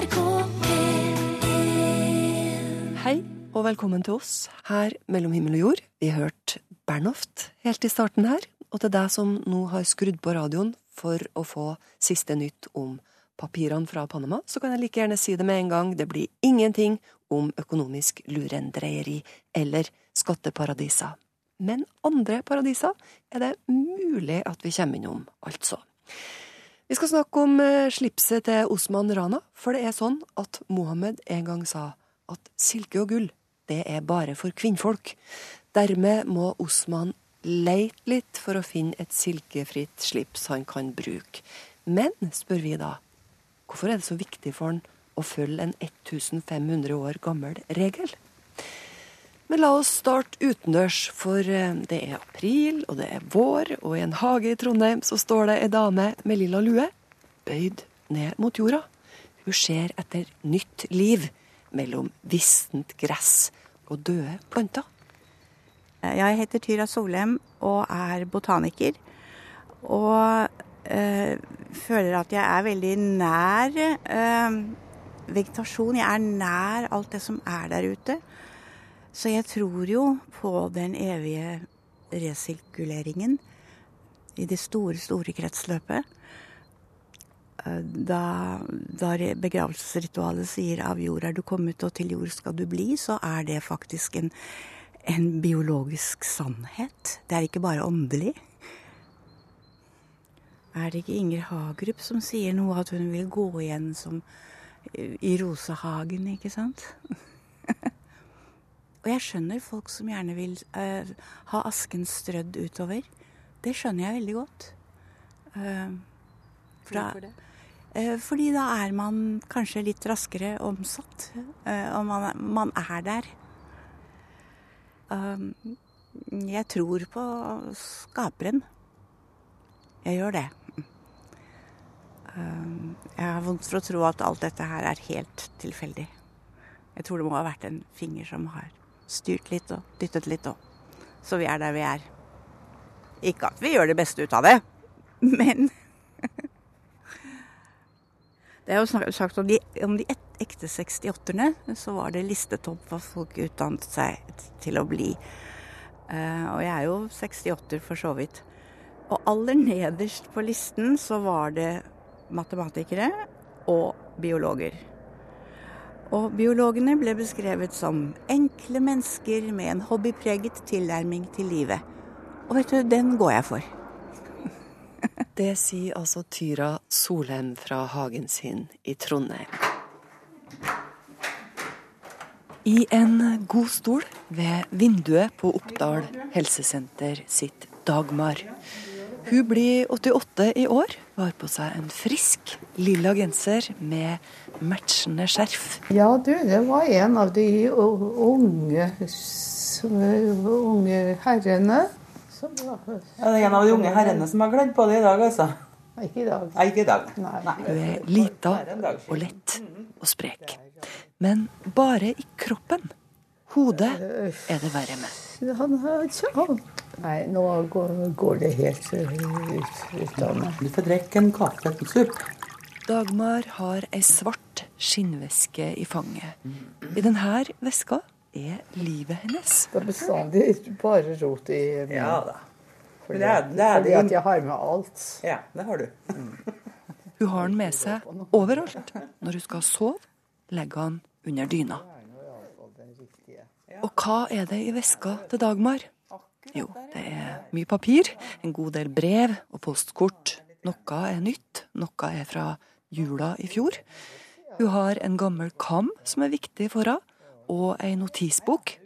NRK P1 Hei og velkommen til oss her mellom himmel og jord. Vi hørte Bernhoft helt i starten her, og til deg som nå har skrudd på radioen for å få siste nytt om papirene fra Panama, så kan jeg like gjerne si det med en gang, det blir ingenting om økonomisk lurendreieri eller skatteparadiser. Men andre paradiser er det mulig at vi kommer innom, altså. Vi skal snakke om eh, slipset til Osman Rana, for det er sånn at Mohammed en gang sa at silke og gull, det er bare for kvinnfolk. Dermed må Osman leite litt for å finne et silkefritt slips han kan bruke. Men, spør vi da, hvorfor er det så viktig for han å følge en 1500 år gammel regel? Men la oss starte utendørs, for eh, det er april, og det er vår, og i en hage i Trondheim så står det ei dame med lilla lue, bøyd ned mot jorda. Hun ser etter nytt liv mellom vistent gress og døde planter. Jeg heter Tyra Solem og er botaniker. Og øh, føler at jeg er veldig nær øh, vegetasjon. Jeg er nær alt det som er der ute. Så jeg tror jo på den evige resirkuleringen i det store, store kretsløpet. Da, da begravelsesritualet sier 'av jord er du kommet, og til jord skal du bli', så er det faktisk en, en biologisk sannhet. Det er ikke bare åndelig. Er det ikke Inger Hagerup som sier noe at hun vil gå igjen som i rosehagen, ikke sant? Og jeg skjønner folk som gjerne vil uh, ha asken strødd utover. Det skjønner jeg veldig godt. Eh, for da, Uh, fordi da er man kanskje litt raskere omsatt. og man, man er der. Jeg tror på skaperen. Jeg gjør det. Jeg har vondt for å tro at alt dette her er helt tilfeldig. Jeg tror det må ha vært en finger som har styrt litt og dyttet litt og Så vi er der vi er. Ikke at vi gjør det beste ut av det, men Det er jo sagt om de, om de ekte 68-erne, så var det listetopp hva folk utdannet seg til å bli. Eh, og jeg er jo 68 for så vidt. Og aller nederst på listen så var det matematikere og biologer. Og biologene ble beskrevet som enkle mennesker med en hobbypreget tilnærming til livet. Og vet du, den går jeg for. Det sier altså Tyra Solheim fra hagen sin i Trondheim. I en god stol ved vinduet på Oppdal helsesenter sitt Dagmar. Hun blir 88 i år, har på seg en frisk lilla genser med matchende skjerf. Ja, du, det var en av de unge, unge herrene som var Ja, det er en av de unge herrene som har gledd på det i dag, altså. Ikke i dag. Nei, ikke i dag. Nei. Hun er lita og lett og sprek. Men bare i kroppen. Hodet er det verre med. Han har ikke Nei, nå går, går det helt uh, ut, ut av meg. Du får drikke en kaffe, en supp. Dagmar har ei svart skinnveske i fanget. I denne veska er livet hennes. Det er bestandig bare rot i min. Ja da. Fordi, det er- det er fordi at jeg har med alt. Ja, det har du. Hun har den med seg overalt. Når hun skal sove, legger han under dyna. Og hva er det i veska til Dagmar? Jo, det er mye papir, en god del brev og postkort. Noe er nytt, noe er fra jula i fjor. Hun har en gammel kam som er viktig for henne, og ei notisbok.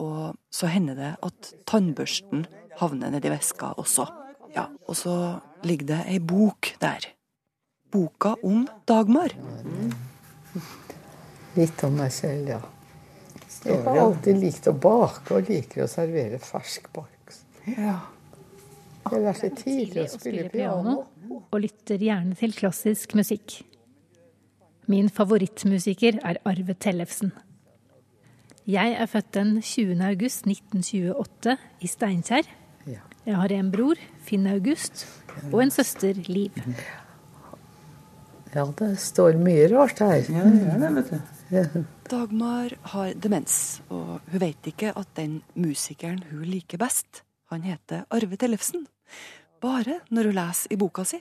Og så hender det at tannbørsten havner nedi veska også. Ja, og så ligger det ei bok der. Boka om Dagmar. Litt om meg selv, ja. Jeg har alltid likt å bake og liker å servere fersk bark. Ja. Jeg lærte tidlig å spille piano. og lytter gjerne til klassisk musikk. Min favorittmusiker er Arve Tellefsen. Jeg er født den 20. august 1928 i Steinkjer. Jeg har en bror, Finn August, og en søster, Liv. Ja, det står mye rart her. Ja, det gjør det, vet du. Dagmar har demens, og hun vet ikke at den musikeren hun liker best, han heter Arve Tellefsen. Bare når hun leser i boka si.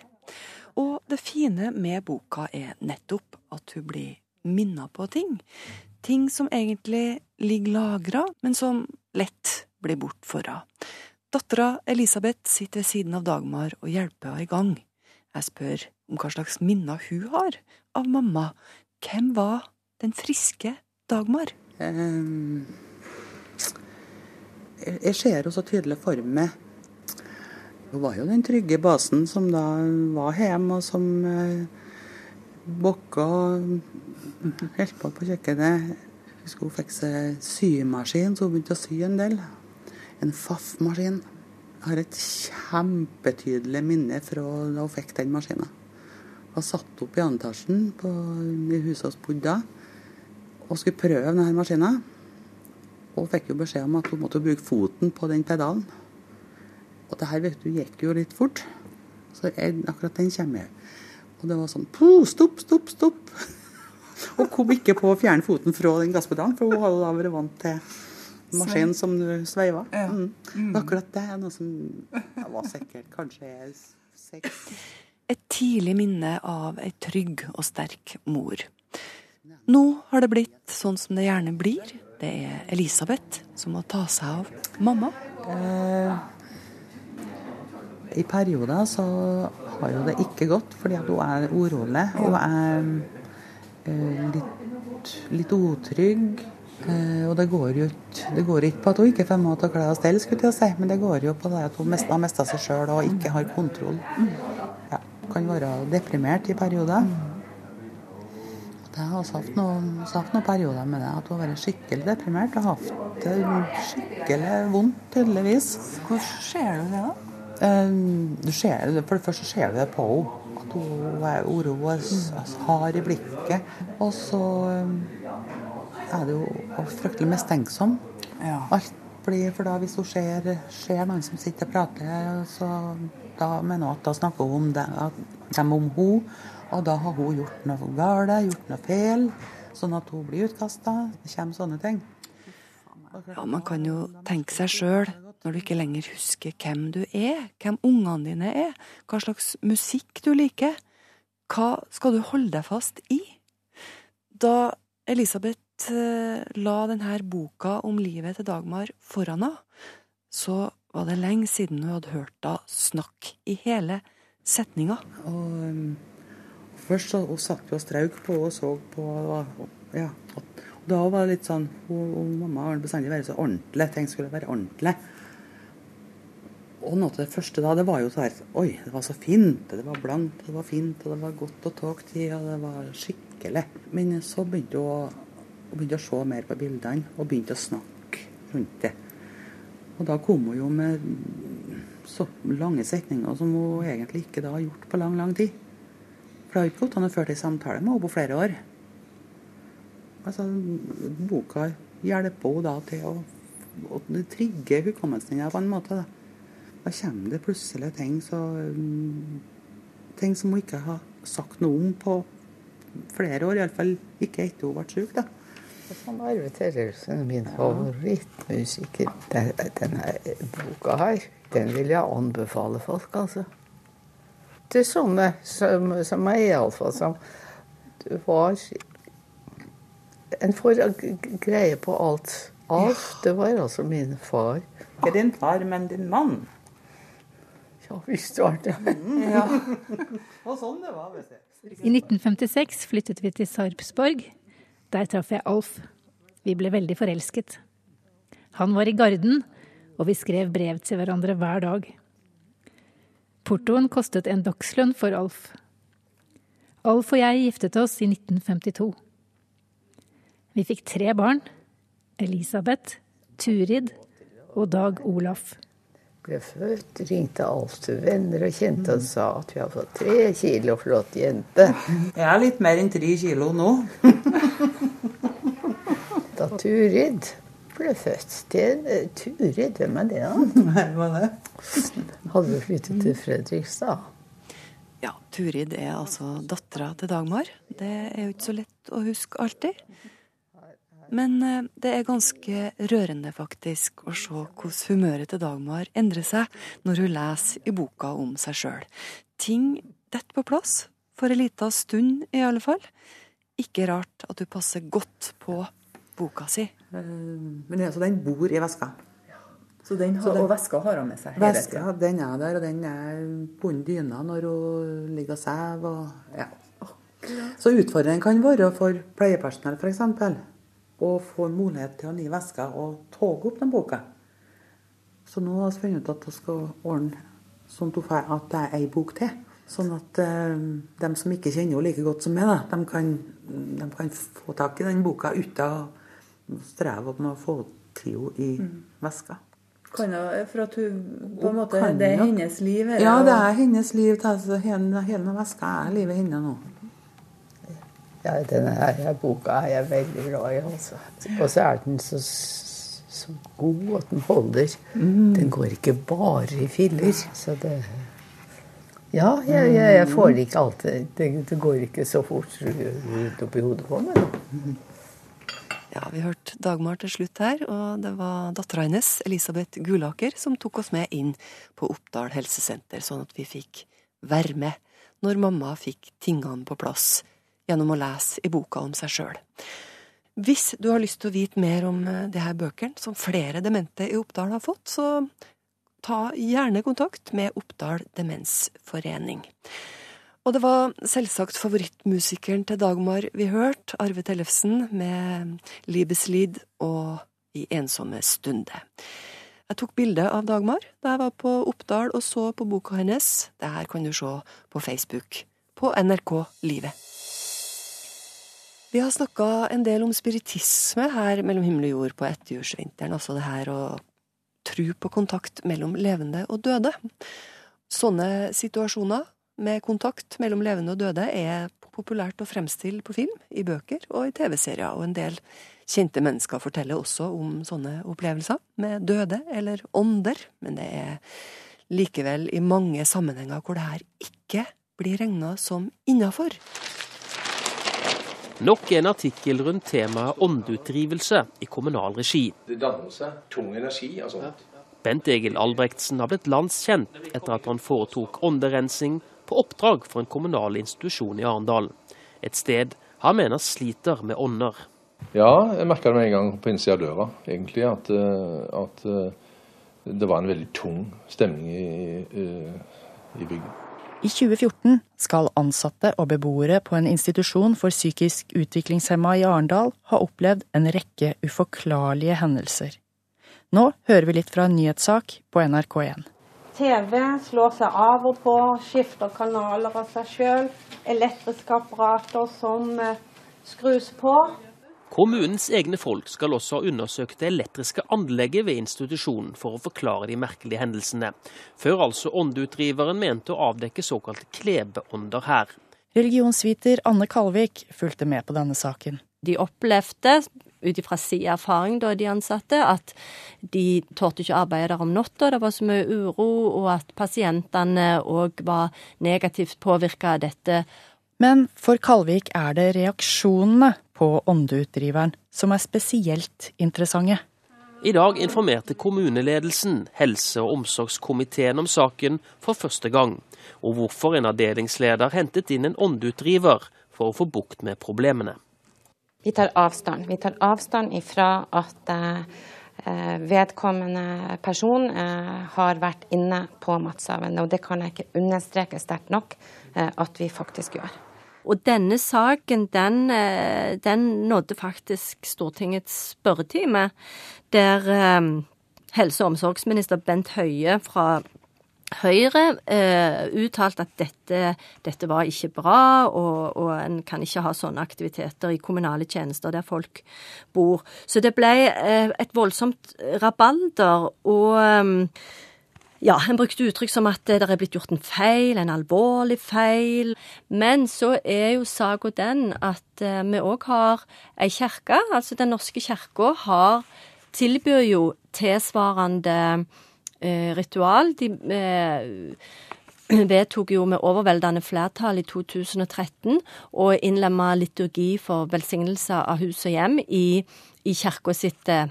Og det fine med boka er nettopp at hun blir minna på ting. Ting som egentlig ligger lagra, men som lett blir bortforra. Dattera Elisabeth sitter ved siden av Dagmar og hjelper henne i gang. Jeg spør om hva slags minner hun har av mamma. Hvem var den friske Dagmar? Um, jeg ser henne så tydelig for meg. Hun var jo den trygge basen som da var hjemme, og som uh, bokka og holdt på på kjøkkenet. Hun fikk seg symaskin, så hun begynte å sy en del. En Faff-maskin. Har et kjempetydelig minne fra da hun fikk den maskinen. Hun satt opp i annen på i huset hos bodde og skulle prøve denne maskinen. Og hun fikk jo beskjed om at hun måtte bruke foten på den pedalen. Og det her vet du, gikk jo litt fort. Så jeg, akkurat den kommer jeg. Og det var sånn Stopp, stopp, stopp! og kom ikke på å fjerne foten fra den gasspedalen, for hun hadde da vært vant til maskinen som sveiva. Mm. Mm. Akkurat det er noe som jeg var sikkert kanskje seks. Et tidlig minne av ei trygg og sterk mor. Nå har det blitt sånn som det gjerne blir. Det er Elisabeth som må ta seg av mamma. Eh, i perioder så har jo det ikke gått, fordi at hun er urolig. Hun er eh, litt, litt utrygg. Eh, og det går jo det går ikke på at hun ikke får mat og klær og stell, skulle jeg si, men det går jo på det at hun har mista seg sjøl og ikke har kontroll. Ja, kan være deprimert i perioder. Jeg har også hatt noen, noen perioder med det, at hun har vært skikkelig deprimert og hatt det skikkelig vondt, tydeligvis. Hvordan ser du det, da? Du ser, for det første ser du det på henne. At hun er uroet, hard i blikket. Og så um, er det jo fryktelig mistenksom. Ja. Alt blir, for da Hvis hun ser, ser noen som sitter og prater, så da mener hun at da snakker hun om det, dem om hun, Og da har hun gjort noe galt, gjort noe feil. Sånn at hun blir utkasta. Det kommer sånne ting. Ja, Man kan jo tenke seg sjøl når du ikke lenger husker hvem du er, hvem ungene dine er, hva slags musikk du liker. Hva skal du holde deg fast i? Da Elisabeth la denne boka om livet til Dagmar foran henne, så var det lenge siden hun hadde hørt henne snakke i hele setninga. Og, um, først så hun satt jo og strauk på og så på ja, og Da var det litt sånn hun, og Mamma har bestandig vært så ordentlig. Ting skulle være ordentlig. Og noe av det første da, det var jo sånn Oi, det var så fint. Det var blankt, det var fint, og det var godt å ta tid, og det var skikkelig. Men så begynte hun å, begynte å se mer på bildene, og begynte å snakke rundt det. Og da kom hun jo med så lange setninger som hun egentlig ikke da har gjort på lang, lang tid. For det har ikke gått an å føre en samtale med henne på flere år. Altså, boka hjelper henne da til å, å trigge hukommelsen hennes på en måte. da. Da kommer det plutselig ting, så, ting som hun ikke har sagt noe om på flere år. Iallfall ikke etter hun ble syk. da. Sånn Arve Terjelsen er min favorittmusiker. Denne boka her, den vil jeg anbefale folk, altså. Til sånne som, som meg, iallfall. Som var En får greie på alt. Alt. Det var altså min far. Ikke din far, men din mann. Ja visst var det. ja. Og sånn det var, vet du. I 1956 flyttet vi til Sarpsborg. Der traff jeg Alf. Vi ble veldig forelsket. Han var i Garden, og vi skrev brev til hverandre hver dag. Portoen kostet en dagslønn for Alf. Alf og jeg giftet oss i 1952. Vi fikk tre barn. Elisabeth, Turid og Dag Olaf ble født, ringte Alf til venner og kjente og sa at vi har fått tre kilo flott jente. Jeg er litt mer enn tre kilo nå. Turid ble født det, Turid, hvem er det, da? Hvem er det? Hadde vi flyttet til Fredrikstad. Ja, Turid er altså dattera til Dagmar. Det er jo ikke så lett å huske alltid. Men eh, det er ganske rørende faktisk å se hvordan humøret til Dagmar endrer seg når hun leser i boka om seg sjøl. Ting detter på plass, for en liten stund i alle fall. Ikke rart at hun passer godt på boka si. Eh, men altså, den bor i veska. Så den har, Så den- og veska har hun med seg hele Veska, den er der, og den er på under dyna når hun ligger og sover. Ja. Så utfordringen kan være for pleiepersonell f.eks. å få mulighet til å nye vesker og toge opp den boka. Så nå har vi funnet ut at vi skal ordne sånn at det er ei bok til. Sånn at eh, de som ikke kjenner henne like godt som meg, da, de, kan, de kan få tak i den boka uten å streve med å få til henne i veska. Kan hun, for at hun på en måte, kan Det er hennes liv? Eller? Ja, det er hennes liv. det altså Hele, hele veska er livet hennes nå. Ja, denne her boka er jeg veldig glad i, altså. Og så er den så, så god at den holder. Den går ikke bare i filler. Så det Ja, jeg, jeg, jeg får det ikke alltid det, det går ikke så fort rundt oppi hodet på meg. da. Ja, vi hørte Dagmar til slutt her, og det var dattera hennes, Elisabeth Gulaker, som tok oss med inn på Oppdal helsesenter, sånn at vi fikk være med når mamma fikk tingene på plass gjennom å lese i boka om seg sjøl. Hvis du har lyst til å vite mer om eh, de her bøkene som flere demente i Oppdal har fått, så ta gjerne kontakt med Oppdal demensforening. Og det var selvsagt favorittmusikeren til Dagmar vi hørte, Arve Tellefsen, med Liebeslied og I ensomme stunde. Jeg tok bilde av Dagmar da jeg var på Oppdal og så på boka hennes. Det her kan du se på Facebook på NRK Livet. Vi har snakka en del om spiritisme her mellom himmel og jord på etterjordsvinteren, altså det her å tro på kontakt mellom levende og døde. Sånne situasjoner med kontakt mellom levende og døde er populært å fremstille på film, i bøker og i TV-serier, og en del kjente mennesker forteller også om sånne opplevelser med døde eller ånder, men det er likevel i mange sammenhenger hvor det her ikke blir regna som innafor. Nok en artikkel rundt temaet åndeutdrivelse i kommunal regi. Det danner seg tung energi av sånt. Bent Egil Albrektsen har blitt landskjent etter at han foretok ånderensing på oppdrag for en kommunal institusjon i Arendal. Et sted han mener sliter med ånder. Ja, jeg merka det med en gang på innsida av døra, egentlig, at, eh, at eh, det var en veldig tung stemning i, i, i bygget. I 2014 skal ansatte og beboere på en institusjon for psykisk utviklingshemma i Arendal ha opplevd en rekke uforklarlige hendelser. Nå hører vi litt fra en nyhetssak på NRK1. TV slår seg av og på, skifter kanaler av seg sjøl. Elektriske apparater som eh, skrus på. Kommunens egne folk skal også ha undersøkt det elektriske anlegget ved institusjonen for å forklare de merkelige hendelsene, før altså åndeutdriveren mente å avdekke såkalte klebeånder her. Religionsviter Anne Kalvik fulgte med på denne saken. De opplevde, ut ifra sin erfaring da, de ansatte, at de torde ikke arbeide der om natta. Det var så mye uro, og at pasientene òg var negativt påvirka av dette. Men for Kalvik er det reaksjonene på åndeutdriveren som er spesielt interessante. I dag informerte kommuneledelsen helse- og omsorgskomiteen om saken for første gang, og hvorfor en avdelingsleder hentet inn en åndeutdriver for å få bukt med problemene. Vi tar avstand. Vi tar avstand ifra at eh, vedkommende person eh, har vært inne på Matshaven. Og det kan jeg ikke understreke sterkt nok eh, at vi faktisk gjør. Og denne saken, den, den nådde faktisk Stortingets spørretime, der helse- og omsorgsminister Bent Høie fra Høyre eh, uttalte at dette, dette, var ikke bra, og, og en kan ikke ha sånne aktiviteter i kommunale tjenester der folk bor. Så det ble eh, et voldsomt rabalder, og eh, ja, en brukte uttrykk som at det er blitt gjort en feil, en alvorlig feil. Men så er jo saka den at eh, vi òg har ei kirke, altså Den norske kirka tilbyr jo tilsvarende eh, ritual. De, eh, vedtok jo med overveldende flertall i 2013 å innlemme liturgi for velsignelse av hus og hjem i, i kirka sitt eh,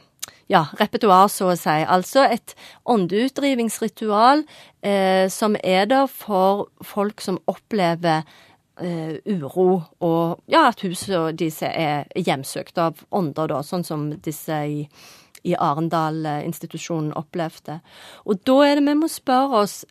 ja, repertoar, så å si. Altså et åndeutdrivingsritual eh, som er der for folk som opplever eh, uro, og ja, at huset disse er hjemsøkt av ånder, da, sånn som disse i, i Arendal-institusjonen opplevde. Og da er det vi må spørre oss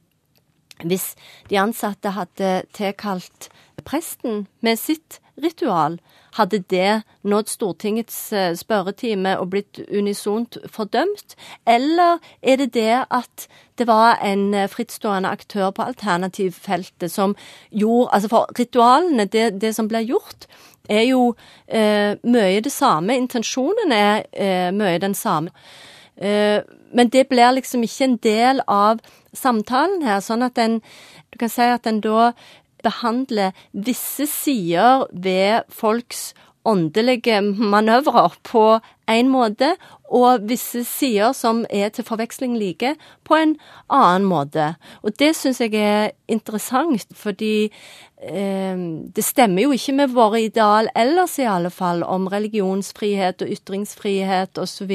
hvis de ansatte hadde tilkalt presten med sitt ritual, hadde det nådd Stortingets eh, spørretime og blitt unisont fordømt? Eller er det det at det var en eh, frittstående aktør på alternativfeltet som gjorde Altså for ritualene, det, det som blir gjort, er jo eh, mye det samme. Intensjonen er eh, mye den samme. Eh, men det blir liksom ikke en del av samtalen her, sånn at en Du kan si at en da behandler visse sider ved folks åndelige manøvrer på én måte, og visse sider som er til forveksling like, på en annen måte. Og det syns jeg er interessant, fordi eh, det stemmer jo ikke med våre ideal ellers, i alle fall, om religionsfrihet og ytringsfrihet osv.,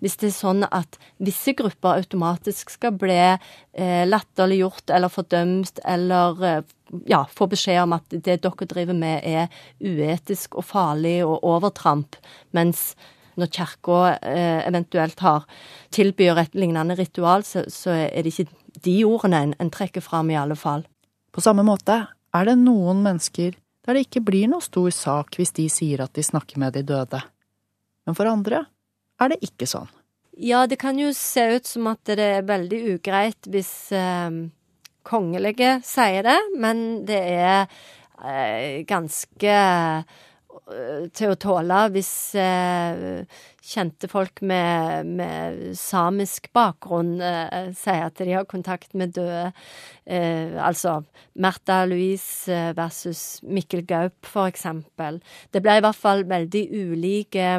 hvis det er sånn at visse grupper automatisk skal bli eh, latterliggjort eller fordømt eller eh, ja, få beskjed om at det dere driver med er uetisk og farlig og overtramp, mens når kirka eh, eventuelt har tilbyr et lignende ritual, så, så, er det ikke de ordene en, en trekker fram, i alle fall. På samme måte er det noen mennesker der det ikke blir noe stor sak hvis de sier at de snakker med de døde. Men for andre er det ikke sånn. Ja, det kan jo se ut som at det er veldig ugreit hvis eh, kongelige sier det, men det er eh, ganske eh, til å tåle hvis eh, kjente folk med, med samisk bakgrunn eh, sier at de har kontakt med døde. Eh, altså Märtha Louise versus Mikkel Gaup, for eksempel. Det ble i hvert fall veldig ulike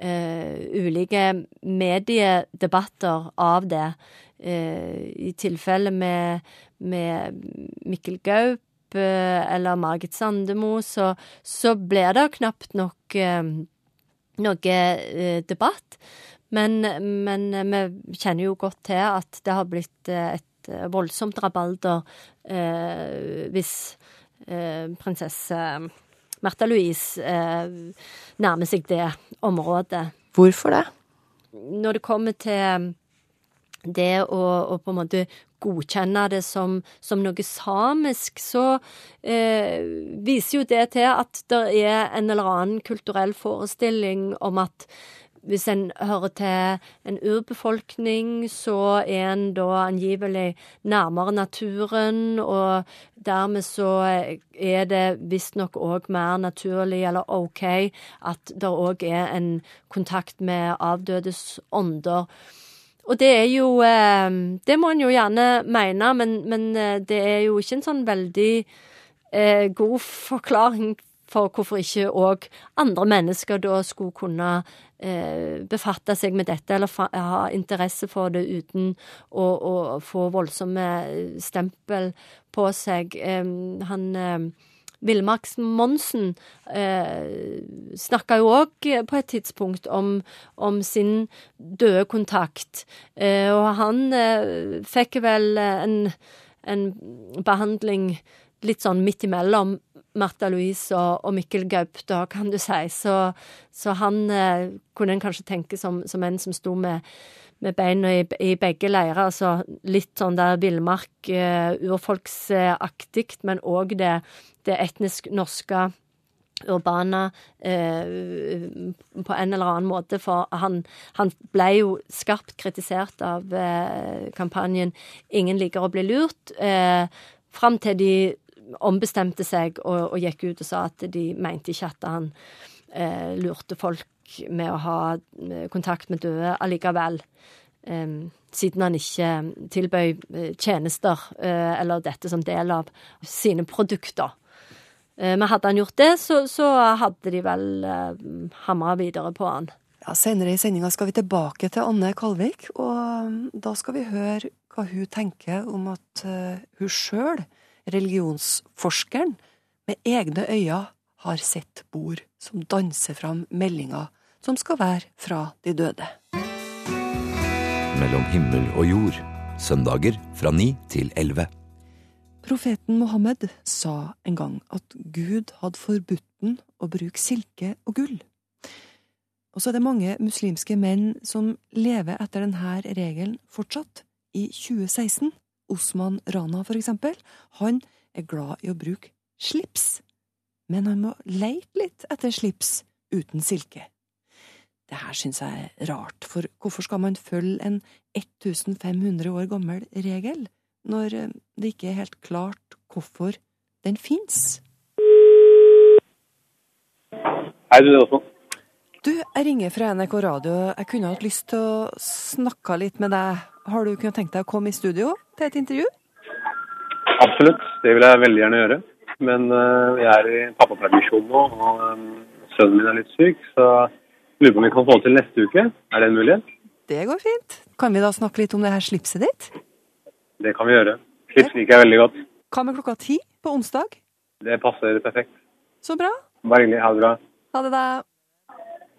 ulike mediedebatter av det. Eh, I tilfelle med, med Mikkel Gaup eh, eller Margit Sandemo, så, så ble det knapt nok eh, noe debatt. Men, men, vi kjenner jo godt til at det har blitt et voldsomt rabalder eh, hvis eh, prinsesse Märtha Louise eh, nærmer seg det området. Hvorfor det? Når det kommer til det å, å, på en måte godkjenne det som, som noe samisk, så eh, viser jo det til at det er en eller annen kulturell forestilling om at hvis en hører til en urbefolkning, så er en da angivelig nærmere naturen, og dermed så er det visstnok òg mer naturlig eller OK at det òg er en kontakt med avdødes ånder. Og det er jo eh, Det må en jo gjerne mene, men, men, eh, det er jo ikke en sånn veldig eh, god forklaring for hvorfor ikke òg andre mennesker da skulle kunne eh, befatte seg med dette, eller ha interesse for det uten å, å få voldsomme stempel på seg. Eh, han eh, Villmarks Monsen eh, snakka jo òg på et tidspunkt om, om sin døde kontakt, eh, og han eh, fikk vel en, en, behandling litt sånn midt imellom Märtha Louise og, og, Mikkel Gaup, kan du si. Så, så han eh, kunne en kanskje tenke som, som en som sto med med beina i, i, begge leirer. Altså litt sånn der villmark, uh, urfolksaktig, men òg det, det etnisk norske urbane eh, på en eller annen måte, for han, han ble jo skarpt kritisert av eh, kampanjen 'Ingen liker å bli lurt', eh, fram til de ombestemte seg og, og, gikk ut og sa at de mente ikke at han eh, lurte folk med å ha eh, kontakt med døde allikevel. Um, siden han ikke tilbød tjenester, uh, eller dette som del av sine produkter. Eh, men hadde han gjort det, så, så hadde de vel eh, hamra videre på han. Ja, Senere i sendinga skal vi tilbake til Anne Kalvik, og da skal vi høre hva hun tenker om at hun sjøl, religionsforskeren, med egne øyne har sett bord som danser fram meldinger som skal være fra de døde. Mellom himmel og jord, søndager fra ni til elleve. Profeten Mohammed sa en gang at Gud hadde forbudt den å bruke silke og gull. Og så er det mange muslimske menn som lever etter denne regelen fortsatt, i 2016. Osman Rana, for eksempel, han er glad i å bruke slips, men han må leite litt etter slips uten silke. Det her syns jeg er rart, for hvorfor skal man følge en 1500 år gammel regel, når eh, det ikke er helt klart hvorfor den fins? Hei, du, Åsmund. Du, jeg ringer fra NRK Radio. Jeg kunne hatt lyst til å snakke litt med deg. Har du kunnet tenke deg å komme i studio til et intervju? Absolutt, det vil jeg veldig gjerne gjøre. Men uh, jeg er i pappapermisjon nå, og um, sønnen min er litt syk. Så lurer på om vi kan få det til neste uke. Er det en mulighet? Det går fint. Kan vi da snakke litt om det her slipset ditt? Det kan vi gjøre. Slips liker jeg veldig godt. Hva med klokka ti på onsdag? Det passer perfekt. Så bra. Bare hyggelig. Ha det bra. Ha det, da.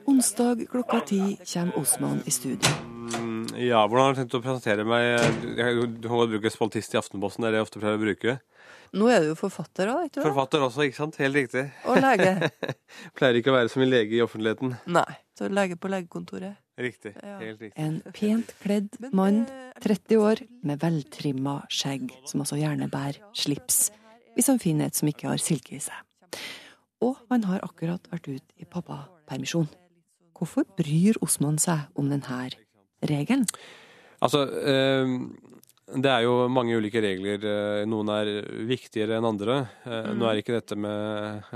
Onsdag klokka ti kommer Osman i studio. Mm, ja, hvordan har du tenkt å presentere meg? Du kan godt bruke spaltist i Aftenposten, det er det jeg ofte pleier å bruke. Nå er du jo forfatter òg, ikke sant? Forfatter også, ikke sant? Helt riktig. Og lege. pleier ikke å være som en lege i offentligheten. Nei. Så lege på legekontoret. Riktig. Helt riktig. En pent kledd mann, 30 år, med veltrimma skjegg, som altså gjerne bærer slips, hvis han finner et som ikke har silke i seg. Og han har akkurat vært ute i pappapermisjon. Hvorfor bryr Osman seg om denne regelen? Altså, eh, det er jo mange ulike regler. Eh, noen er viktigere enn andre. Eh, mm. Nå er ikke dette med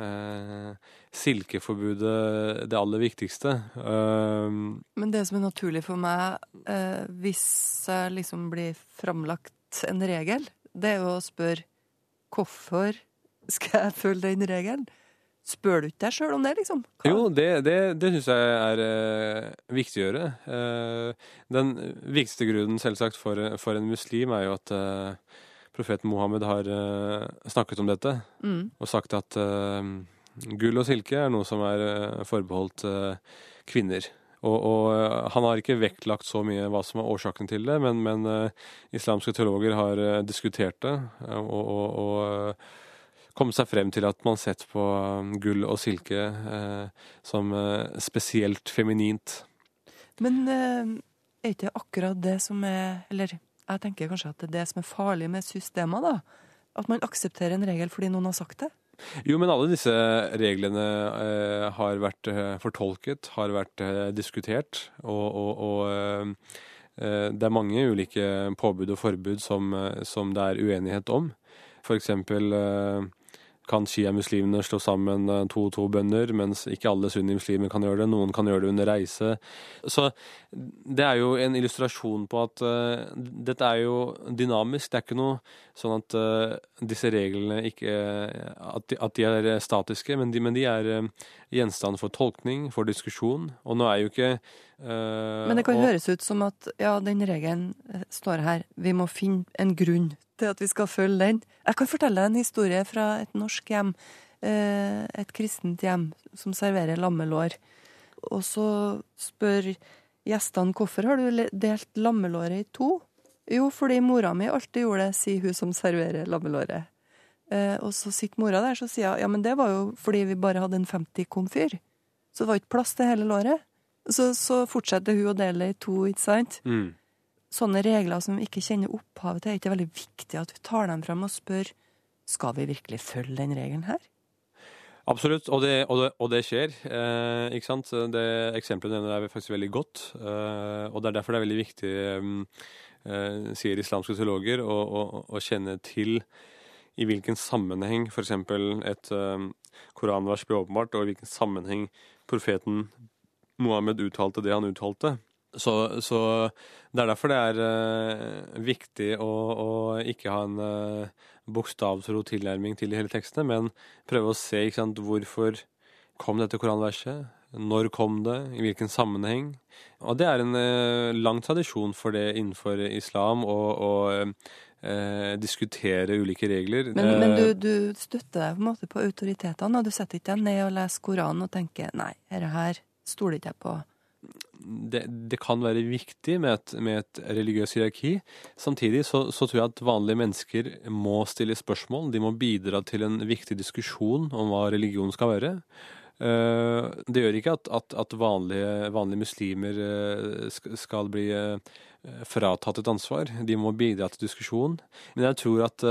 silkeforbudet det aller viktigste. Men det som er naturlig for meg, hvis jeg liksom blir framlagt en regel, det er jo å spørre hvorfor skal jeg følge den regelen? Spør du ikke deg sjøl om det, liksom? Hva? Jo, det, det, det syns jeg er uh, viktig å gjøre. Uh, den viktigste grunnen, selvsagt, for, for, en muslim er jo at uh, profeten Mohammed har snakket om dette mm. og sagt at gull og silke er noe som er forbeholdt kvinner. Og, og, han har ikke vektlagt så mye hva som er årsaken til det, men, men islamske teologer har diskutert det. og, og, og kommet seg frem til at man sett på um, gull og silke eh, som eh, spesielt feminint. Men eh, er ikke akkurat det som er Eller jeg tenker kanskje at det er det som er farlig med systemer, da? At man aksepterer en regel fordi noen har sagt det? Jo, men alle disse reglene eh, har vært eh, fortolket, har vært eh, diskutert, og, og, og det er mange ulike påbud og forbud som, som det er uenighet om. For eksempel kan shia-muslimene slå sammen eh, to og to bønder, mens ikke alle sunni-muslimer kan gjøre det. Noen kan gjøre det under reise. Så det er jo en illustrasjon på at uh, dette er jo dynamisk. Det er ikke noe sånn at uh, disse reglene ikke at de, at de er statiske, men de, men de er uh, gjenstand for tolkning, for diskusjon. Og nå er jo ikke Men det kan og, høres ut som at ja, den regelen står her. Vi må finne en grunn til at vi skal følge den. Jeg kan fortelle en historie fra et norsk hjem. Eh, et kristent hjem som serverer lammelår. Og så spør gjestene hvorfor har du delt lammelåret i to? Jo, fordi mora mi alltid gjorde det, sier hun som serverer lammelåret. Eh, og så sitter mora der så sier hun ja, men det var jo fordi vi bare hadde en 50 komfyr. Så det var ikke plass til hele låret. Så, så fortsetter hun å dele det i to, ikke sant? Mm sånne regler som vi ikke kjenner opphavet til, er ikke veldig viktig at vi tar dem fram og spør skal vi virkelig følge den regelen her? Absolutt, og det, og det, og det skjer. Eh, ikke sant? Det Eksempelet nevner er faktisk veldig godt. Eh, og Det er derfor det er veldig viktig, eh, sier islamske teologer, å, å, å, kjenne til i hvilken sammenheng f.eks. et eh, koranvers blir åpenbart, og i hvilken sammenheng profeten Mohammed uttalte det han uttalte. Så, så, det er derfor det er uh, viktig å, å, ikke ha en uh, bokstavtro tilnærming til de hele tekstene, men prøve å se sant, hvorfor kom dette koranverset. Når kom det? I hvilken sammenheng? Og det er en eh, lang tradisjon for det innenfor islam å, eh, diskutere ulike regler. Men, men Eh, du, du støtter deg på en måte på autoritetene, og du setter ikke deg ned og leser Koranen og tenker nei, dette her stoler ikke jeg på. Det, det kan være viktig med et, med et religiøst hierarki. Samtidig så, så tror jeg at vanlige mennesker må stille spørsmål. De må bidra til en viktig diskusjon om hva religion skal være. Eh, det gjør ikke at, at, at vanlige, vanlige muslimer eh, skal bli eh, fratatt et ansvar. De må bidra til diskusjon. Men jeg tror at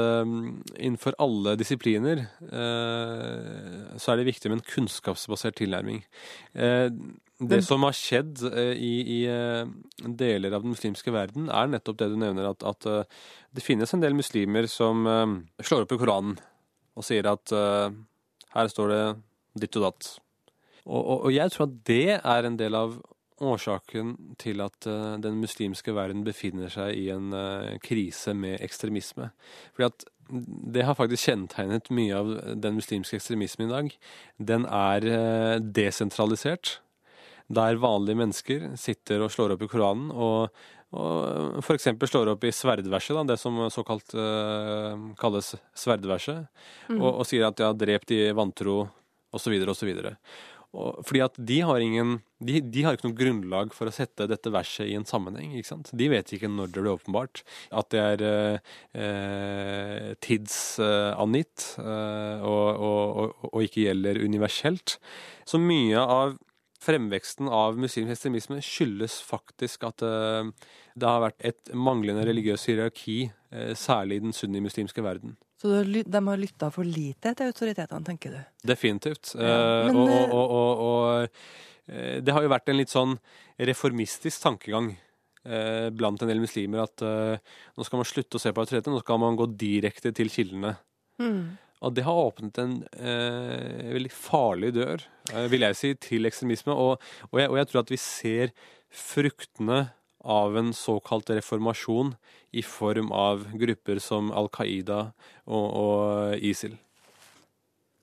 innenfor alle disipliner så er det viktig med en kunnskapsbasert tilnærming. Eh, det som har skjedd eh, i, i eh, deler av den muslimske verden, er nettopp det du nevner, at, at eh, det finnes en del muslimer som slår opp i Koranen og sier at her står det ditt og datt. Og, og, og jeg tror at det er en del av årsaken til at den muslimske verden befinner seg i en krise med ekstremisme. Fordi at det har faktisk kjennetegnet mye av den muslimske ekstremismen i dag. Den er desentralisert, der vanlige mennesker sitter og slår opp i Koranen og, og f.eks. slår opp i sverdverset, da, det som såkalt uh, kalles sverdverset, Mm. og, og sier at de har drept de vantro, osv., osv. Fordi at de har ingen de, de har ikke noe grunnlag for å sette dette verset i en sammenheng. ikke sant? De vet ikke når det blir åpenbart. At det er eh, eh, tidsangitt eh, og, og, og, og ikke gjelder universelt. Så mye av fremveksten av muslimsk ekstremisme skyldes faktisk at eh, det har vært et manglende religiøst hierarki, eh, særlig i den sunnimuslimske verden. Så de har lytta for lite til autoritetene, tenker du? Definitivt. Ja, Eh, men, og, og, og, og det har jo vært en litt sånn reformistisk tankegang blant en del muslimer at uh, nå skal man slutte å se på autoriteter, nå skal man gå direkte til kildene. Mm. Og det har åpnet en eh, veldig farlig dør, eh, vil jeg si, til ekstremisme. Og, og, jeg, og jeg tror at vi ser fruktene av en såkalt reformasjon i form av grupper som Al Qaida og, og ISIL.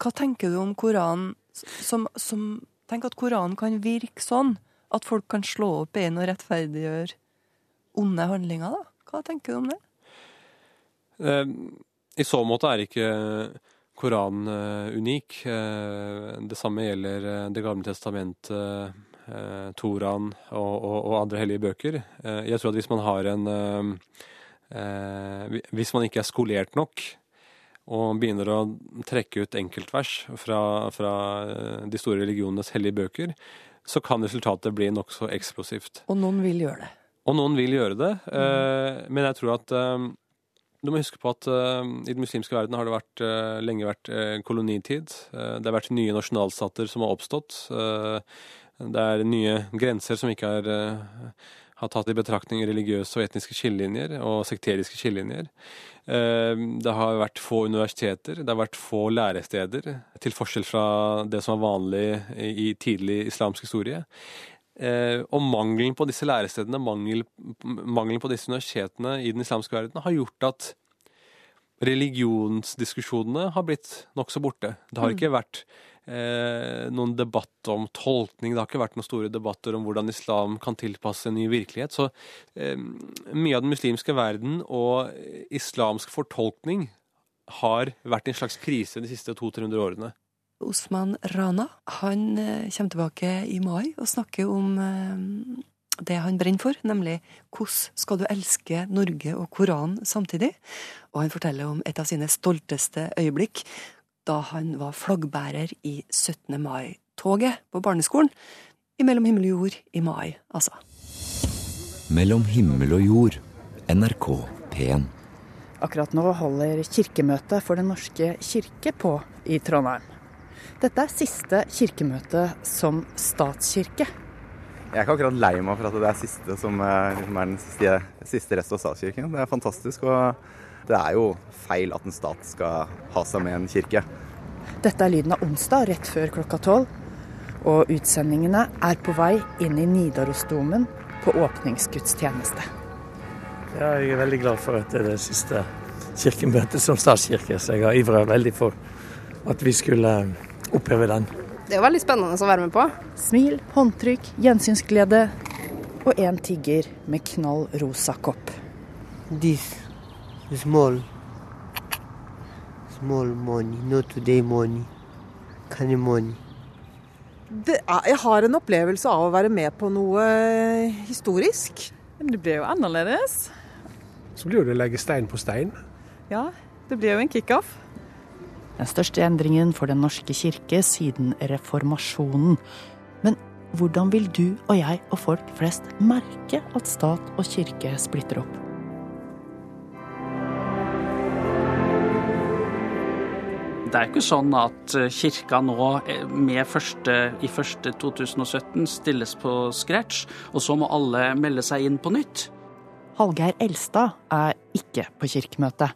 Hva tenker du om Koranen som, som Tenk at Koranen kan virke sånn at folk kan slå opp en og rettferdiggjøre onde handlinger, da? Hva tenker du om det? Eh, I så måte er ikke Koranen unik. Eh, det samme gjelder eh, Det gamle testamentet, eh, Toraen og, og, og andre hellige bøker. Jeg tror at hvis man har en hvi- Hvis man ikke er skolert nok og begynner å trekke ut enkeltvers fra, fra de store religionenes hellige bøker, så kan resultatet bli nokså eksplosivt. Og noen vil gjøre det. Og noen vil gjøre det, mm. men jeg tror at du må huske på at uh, i den muslimske verden har det vært, uh, lenge vært uh, kolonitid. Det har vært nye nasjonalstater som har oppstått. Det er nye grenser som ikke er, har tatt i betraktning religiøse og etniske skillelinjer og sekteriske skillelinjer. Det har vært få universiteter, det har vært få læresteder, til forskjell fra det som var vanlig i tidlig islamsk historie. Eh, og mangelen på disse lærestedene, mangel, mangelen på disse universitetene i den islamske verden, har gjort at religionsdiskusjonene har blitt nokså borte. Det har Mm. ikke vært eh, noen debatt om tolkning, det har ikke vært noen store debatter om hvordan islam kan tilpasse en ny virkelighet. Så eh, mye av den muslimske verden og islamsk fortolkning har vært i en slags krise de siste 200-300 årene. Osman Rana han eh, kommer tilbake i mai og snakker om eh, det han brenner for, nemlig hvordan skal du elske Norge og Koranen samtidig? Og han forteller om et av sine stolteste øyeblikk da han var flaggbærer i 17. mai-toget på barneskolen. I Mellom himmel og jord i mai, altså. Mellom himmel og jord. NRK P1. Akkurat nå holder kirkemøtet for Den norske kirke på i Trondheim. Dette er siste kirkemøte som statskirke. Jeg er ikke akkurat lei meg for at det er siste som liksom er den siste, siste rest av statskirken. Det er fantastisk, og det er jo feil at en stat skal ha seg med en kirke. Dette er lyden av onsdag rett før klokka tolv. Og utsendingene er på vei inn i Nidarosdomen på åpningsgudstjeneste. Ja, jeg er veldig glad for at det er det siste kirkemøtet som statskirke, så jeg har ivra veldig for at vi skulle oppheve den Det er jo veldig spennende å være med på. Smil, håndtrykk, gjensynsglede og en tigger med knall rosa kopp. This small, small money, not today money, kind of money. Det er, jeg har en opplevelse av å være med på noe historisk. Men det blir jo annerledes. Så blir det å legge stein på stein. Ja, det blir jo en kickoff. Den største endringen for Den norske kirke siden reformasjonen. Men hvordan vil du og jeg og folk flest merke at stat og kirke splitter opp? Det er ikke sånn at eh, kirka nå med første, i første 2017 stilles på scratch, og så må alle melde seg inn på nytt. Hallgeir Elstad er ikke på kirkemøte.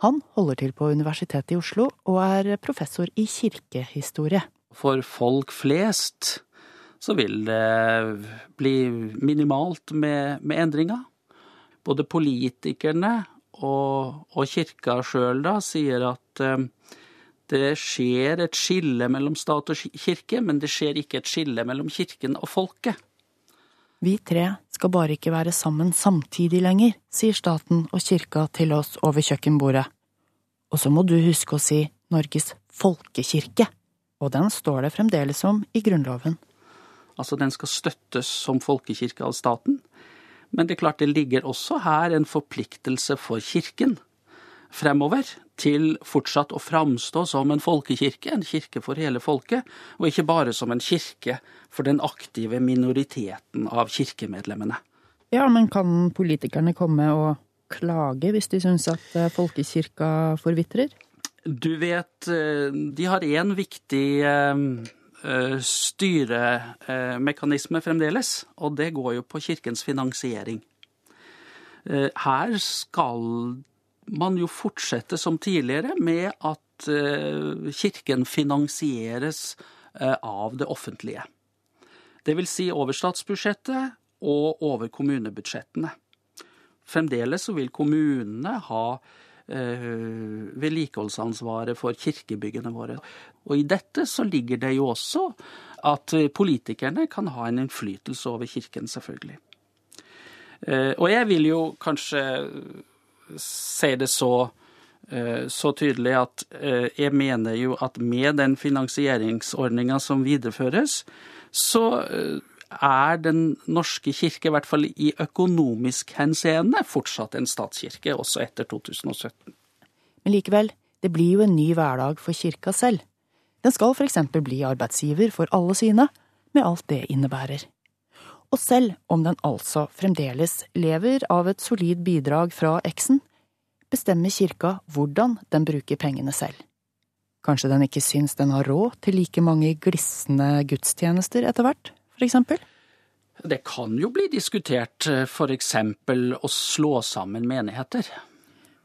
Han holder til på Universitetet i Oslo og er professor i kirkehistorie. For folk flest så vil det bli minimalt med, med endringer. Både politikerne og, og kirka sjøl sier at eh, det skjer et skille mellom stat og kirke, men det skjer ikke et skille mellom kirken og folket. Vi tre skal bare ikke være sammen samtidig lenger, sier staten og kirka til oss over kjøkkenbordet. Og så må du huske å si Norges folkekirke, og den står det fremdeles om i Grunnloven. Altså, den skal støttes som folkekirke av staten, men det er klart det ligger også her en forpliktelse for kirken fremover til fortsatt å framstå som en folkekirke, en kirke for hele folket, og ikke bare som en kirke for den aktive minoriteten av kirkemedlemmene. Ja, men kan politikerne komme og klage hvis de syns at eh, folkekirka forvitrer? Du vet, eh, de har én viktig eh, styremekanisme fremdeles, og det går jo på kirkens finansiering. Her skal man jo fortsette som tidligere med at eh, kirken finansieres eh, av det offentlige. Det vil si over statsbudsjettet og over kommunebudsjettene. Fremdeles så vil kommunene ha eh, vedlikeholdsansvaret for kirkebyggene våre. Og i dette så ligger det jo også at politikerne kan ha en innflytelse over kirken, selvfølgelig. Og jeg vil jo kanskje si det så, eh, så tydelig at eh, jeg mener jo at med den finansieringsordninga som videreføres, så eh, er Den norske kirke, i hvert fall i økonomisk henseende, fortsatt en statskirke, også etter 2017. Men likevel, det blir jo en ny hverdag for kirka selv. Den skal for eksempel bli arbeidsgiver for alle sine, med alt det innebærer. Og selv om den altså fremdeles lever av et solid bidrag fra eksen, bestemmer kirka hvordan den bruker pengene selv. Kanskje den ikke syns den har råd til like mange glisne gudstjenester etter hvert, for eksempel? Det kan jo bli diskutert, eh, for eksempel å slå sammen menigheter.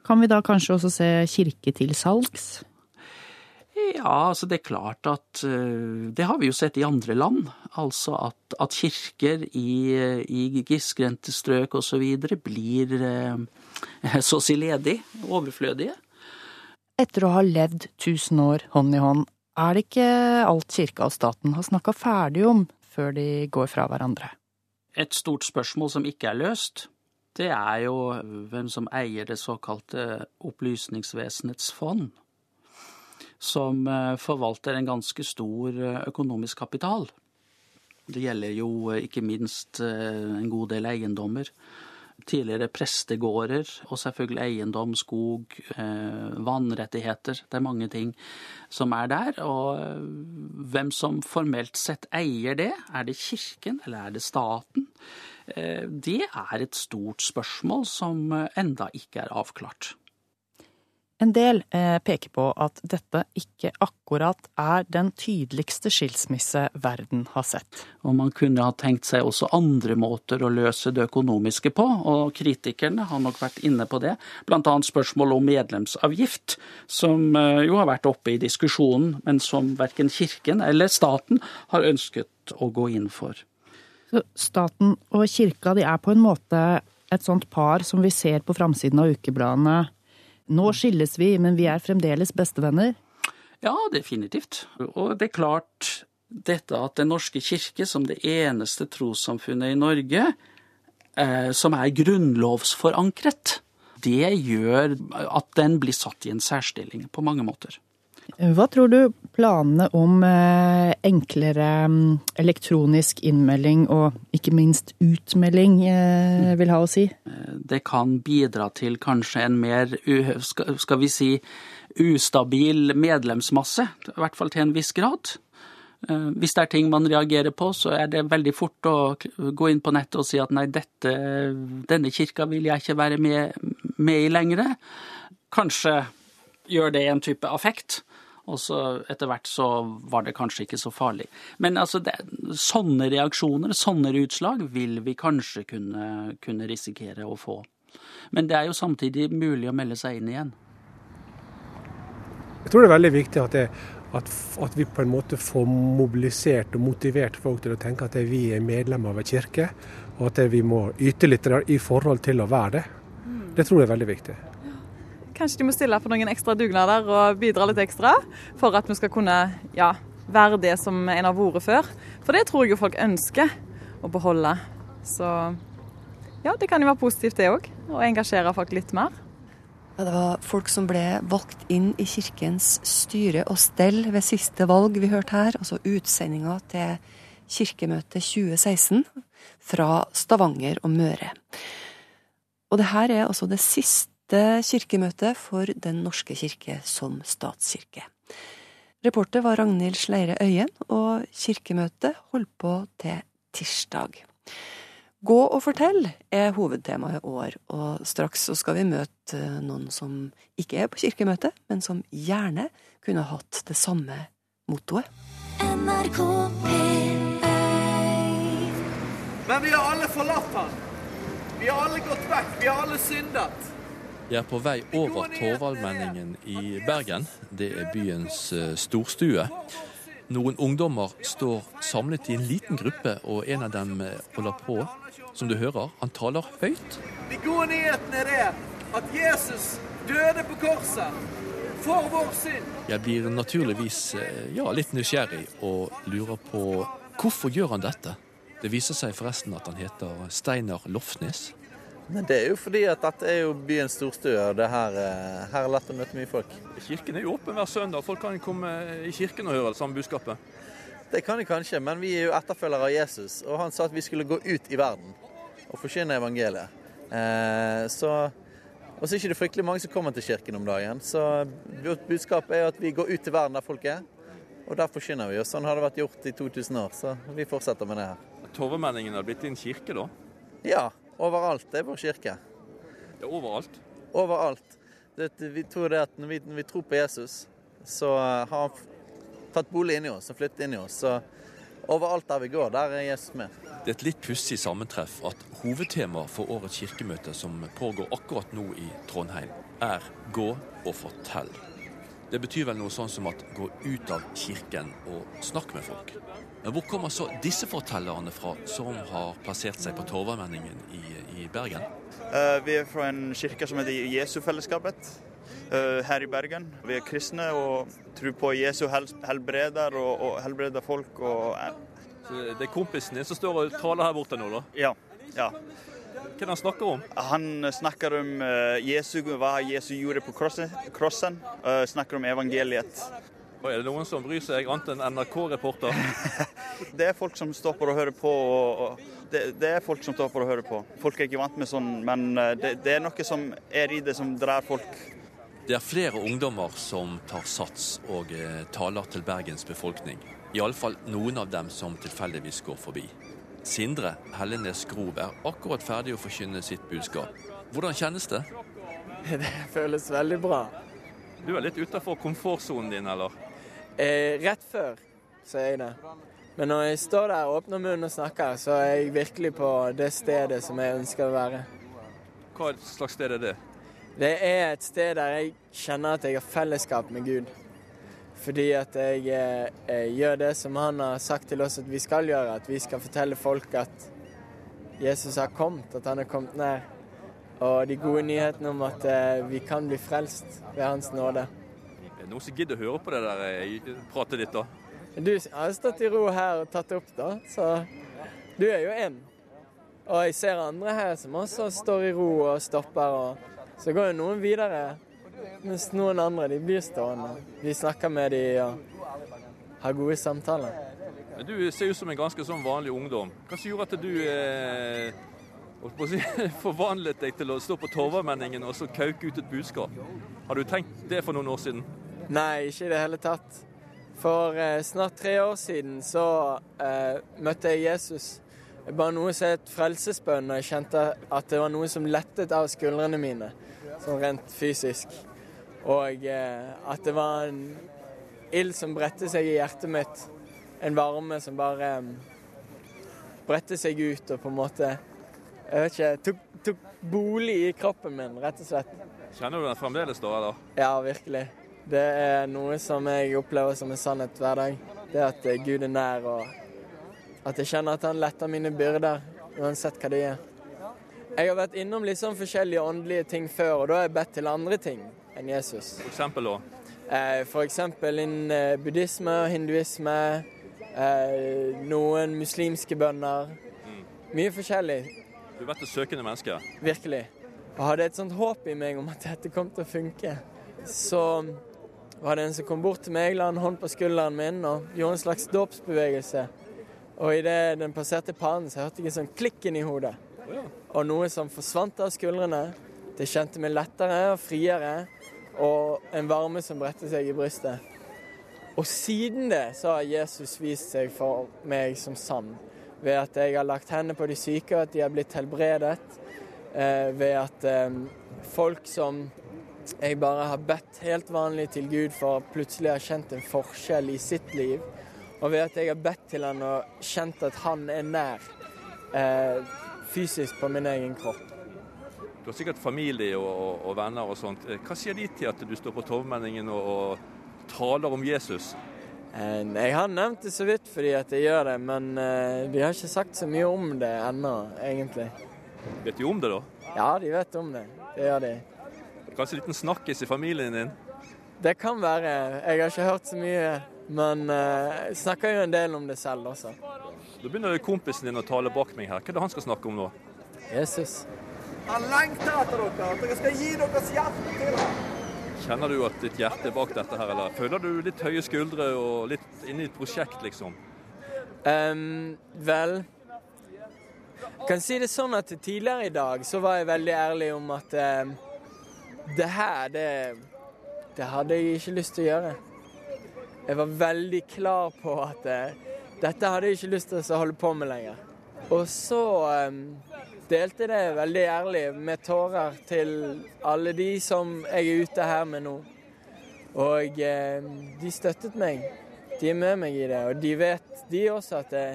Kan vi da kanskje også se kirke til salgs? Ja, altså det er klart at eh, Det har vi jo sett i andre land. Altså at, at kirker i, i grisgrendte strøk osv. blir eh, så å si ledig, overflødige. Etter å ha levd tusen år hånd i hånd, er det ikke alt kirka og staten har snakka ferdig om før de går fra hverandre? Et stort spørsmål som ikke er løst, det er jo hvem som eier det såkalte Opplysningsvesenets fond som eh, forvalter en ganske stor eh, økonomisk kapital. Det gjelder jo eh, ikke minst en god del eiendommer. Tidligere prestegårder, og selvfølgelig eiendom, skog, vannrettigheter. Det er mange ting som er der. Og hvem som formelt sett eier det, er det kirken eller er det staten? Det er et stort spørsmål som enda ikke er avklart. En del eh, peker på at dette ikke akkurat er den tydeligste skilsmisse verden har sett. Og man kunne ha tenkt seg også andre måter å løse det økonomiske på, og kritikerne har nok vært inne på det. Blant annet spørsmål om medlemsavgift, som eh, jo har vært oppe i diskusjonen, men som verken kirken eller staten har ønsket å gå inn for. Så staten og kirka de er på en måte et sånt par som vi ser på framsiden av ukebladene nå skilles vi, men vi er fremdeles bestevenner. Ja, definitivt. Og det er klart, dette at Den norske kirke, som det eneste trossamfunnet i Norge, eh, som er grunnlovsforankret, det gjør at den blir satt i en særstilling på mange måter. Hva tror du planene om eh, enklere mm, elektronisk innmelding og ikke minst utmelding eh, vil ha å si? Det kan bidra til kanskje en mer, skal vi si, ustabil medlemsmasse, i hvert fall til en viss grad. Eh, Hvis det er ting man reagerer på, så er det veldig fort å gå inn på nettet og si at nei, dette, denne kirka vil jeg ikke være med, med i lenger. Kanskje gjør det en type affekt, og så etter hvert så var det kanskje ikke så farlig. Men altså, det, sånne reaksjoner, sånne utslag, vil vi kanskje kunne, kunne risikere å få. Men det er jo samtidig mulig å melde seg inn igjen. Jeg tror det er veldig viktig at, det, at, at vi på en måte får mobilisert og motivert folk til å tenke at vi er medlemmer av en kirke, og at vi må yte litt i forhold til å være det. Det tror jeg er veldig viktig. Kanskje de må stille for noen ekstra dugnader og bidra litt ekstra, for at vi skal kunne ja, være det som en har vært før. For det tror jeg jo folk ønsker å beholde. Så ja, det kan jo være positivt det òg, å engasjere folk litt mer. Ja, det var folk som ble valgt inn i kirkens styre og stell ved siste valg vi hørte her, altså utsendinga til Kirkemøtet 2016 fra Stavanger og Møre. Og det her er altså det siste kirkemøtet for Den norske kirke som statskirke. Reporter var Ragnhild Sleire Øyen, og kirkemøtet holdt på til tirsdag. Gå og fortell er hovedtemaet i år, og straks så skal vi møte noen som ikke er på kirkemøte, men som gjerne kunne hatt det samme mottoet. NRK P1 Men vi har alle forlatt han. Vi har alle gått vekk. Vi har alle syndet. Jeg er på vei over Torvaldmenningen i Bergen. Det er byens eh, storstue. Noen ungdommer står samlet i en liten gruppe, og en av dem eh, holder på. Som du hører, han taler høyt. De gode nyhetene er det at Jesus døde på korset for vår synd. Jeg blir naturligvis eh, ja, litt nysgjerrig og lurer på hvorfor gjør han dette? Det viser seg forresten at han heter Steinar Lofsnes. Men det er jo fordi at dette er jo byens storstue, og det her, eh, her er lett å møte mye folk. Kirken er jo åpen hver søndag. Folk kan komme i kirken og høre det samme budskapet. Det kan de kanskje, men vi er jo etterfølgere av Jesus, og han sa at vi skulle gå ut i verden og forkynne evangeliet. Eh, så og så er det ikke fryktelig mange som kommer til kirken om dagen. Så vårt budskap er at vi går ut til verden der folk er, og der forkynner vi. Og sånn har det vært gjort i 2000 år, så vi fortsetter med det her. Torvemenningen har blitt din kirke, da? Ja, overalt. Det er vår kirke. Det er overalt? Overalt. Det, vi tror det at når vi, når vi tror på Jesus, så har han tatt bolig inni oss og flyttet inn i oss. Så overalt der vi går, der er Jesus med. Det er et litt pussig sammentreff at hovedtemaet for årets kirkemøte, som pågår akkurat nå i Trondheim, er 'gå og fortell'. Det betyr vel noe sånn som at gå ut av kirken og snakk med folk. Men hvor kommer så disse fortellerne fra, som har plassert seg på Torvamenningen i, i Bergen? Uh, Vi er fra en kirke som heter Jesufellesskapet uh, her i Bergen. Vi er kristne og tror på Jesu hel helbreder og, og helbreder folk. Og, Så det er kompisen din som står og taler her borte nå, da? Ja. ja. Hva er det han snakker om? Han snakker om Jesu, hva Jesus gjorde på krossen. krossen eh, snakker om evangeliet. Og er det noen som bryr seg, annet enn NRK-reporter? Det er folk som stopper og hører på. Og, det, det er folk som stopper og hører på. Folk er ikke vant med sånn, men eh, det, det er noe som er i det som drar folk. Det er flere ungdommer som tar sats og eh, taler til Bergens befolkning. Iallfall noen av dem som tilfeldigvis går forbi. Sindre Hellenes Grov er akkurat ferdig å forkynne sitt budskap. Hvordan kjennes det? Det føles veldig bra. Du er litt utafor komfortsonen din, eller? Eh, rett før så er jeg det. Men når jeg står der og åpner munnen og snakker, så er jeg virkelig på det stedet som jeg ønsker å være. Hva slags sted er det? Det er et sted der jeg kjenner at jeg har fellesskap med Gud. Fordi at jeg eh, eh, gjør det som han har sagt til oss at vi skal gjøre. At vi skal fortelle folk at Jesus har kommet, at han har kommet nær. Og de gode nyhetene om at eh, vi kan bli frelst ved hans nåde. Er det noen som gidder å høre på det der eh, pratet ditt, da? Du har stått i ro her og tatt opp, da, så du er jo en. Og jeg ser andre her som også står i ro og stopper, og så går jo noen videre. Mens noen andre de blir stående. Vi snakker med dem og har gode samtaler. Men Du ser ut som en ganske sånn vanlig ungdom. Hva som gjorde at du eh, si, forvandlet deg til å stå på Torvamenningen og så kauke ut et budskap? Har du tenkt det for noen år siden? Nei, ikke i det hele tatt. For eh, snart tre år siden så eh, møtte jeg Jesus. Bare noe som het frelsesbønn, og jeg kjente at det var noe som lettet av skuldrene mine, sånn rent fysisk. Og eh, at det var en ild som bredte seg i hjertet mitt. En varme som bare eh, bredte seg ut og på en måte Jeg vet ikke tok, tok bolig i kroppen min, rett og slett. Kjenner du den fremdeles da, eller? Ja, virkelig. Det er noe som jeg opplever som en sannhet hver dag. Det at eh, Gud er nær, og at jeg kjenner at han letter mine byrder, uansett hva det er. Jeg har vært innom litt sånn forskjellige åndelige ting før, og da har jeg bedt til andre ting enn Jesus. For eksempel òg? Eh, eksempel innen buddhisme og hinduisme, eh, noen muslimske bønder. Mye forskjellig, Du har vært et søkende menneske. virkelig. Og hadde et sånt håp i meg om at dette kom til å funke. Så var det en som kom bort til meg, la en hånd på skulderen min og gjorde en slags dåpsbevegelse. Og idet den passerte pannen, så hørte jeg en sånn klikk inni hodet. Og noe som forsvant av skuldrene. Det kjente meg lettere og friere, og en varme som bredte seg i brystet. Og siden det så har Jesus vist seg for meg som sann. Ved at jeg har lagt hendene på de syke, og at de har blitt helbredet. Eh, ved at eh, folk som jeg bare har bedt helt vanlig til Gud for, plutselig har kjent en forskjell i sitt liv. Og ved at jeg har bedt til han og kjent at han er nær eh, fysisk på min egen kropp. Du har sikkert familie og, og, og venner og sånt. Eh, Hva sier de til at du står på Tovmenningen og, og taler om Jesus? Eh, Jeg har nevnt det så vidt fordi at jeg gjør det, men eh, de har ikke sagt så mye om det ennå, egentlig. Vet de om det, da? Ja, de vet om det. Det gjør de. Kanskje en liten snakkis i familien din? Det kan være. Jeg har ikke hørt så mye, men eh, jeg snakker jo en del om det selv også. Da begynner kompisen din å tale bak meg her. Hva er det han skal snakke om nå? Jesus. Han lengter etter dere, at dere skal gi deres hjerte til ham. Kjenner du at ditt hjerte er bak dette her, eller føler du litt høye skuldre og litt inne i et prosjekt, liksom? Um, vel Jeg kan si det sånn at tidligere i dag så var jeg veldig ærlig om at ehm, det her, det, det hadde jeg ikke lyst til å gjøre. Jeg var veldig klar på at uh, dette hadde jeg ikke lyst til å holde på med lenger. Og så um, delte det veldig ærlig med tårer til alle de som jeg er ute her med nå. Og ehm, de støttet meg. De er med meg i det, og de vet de også at det,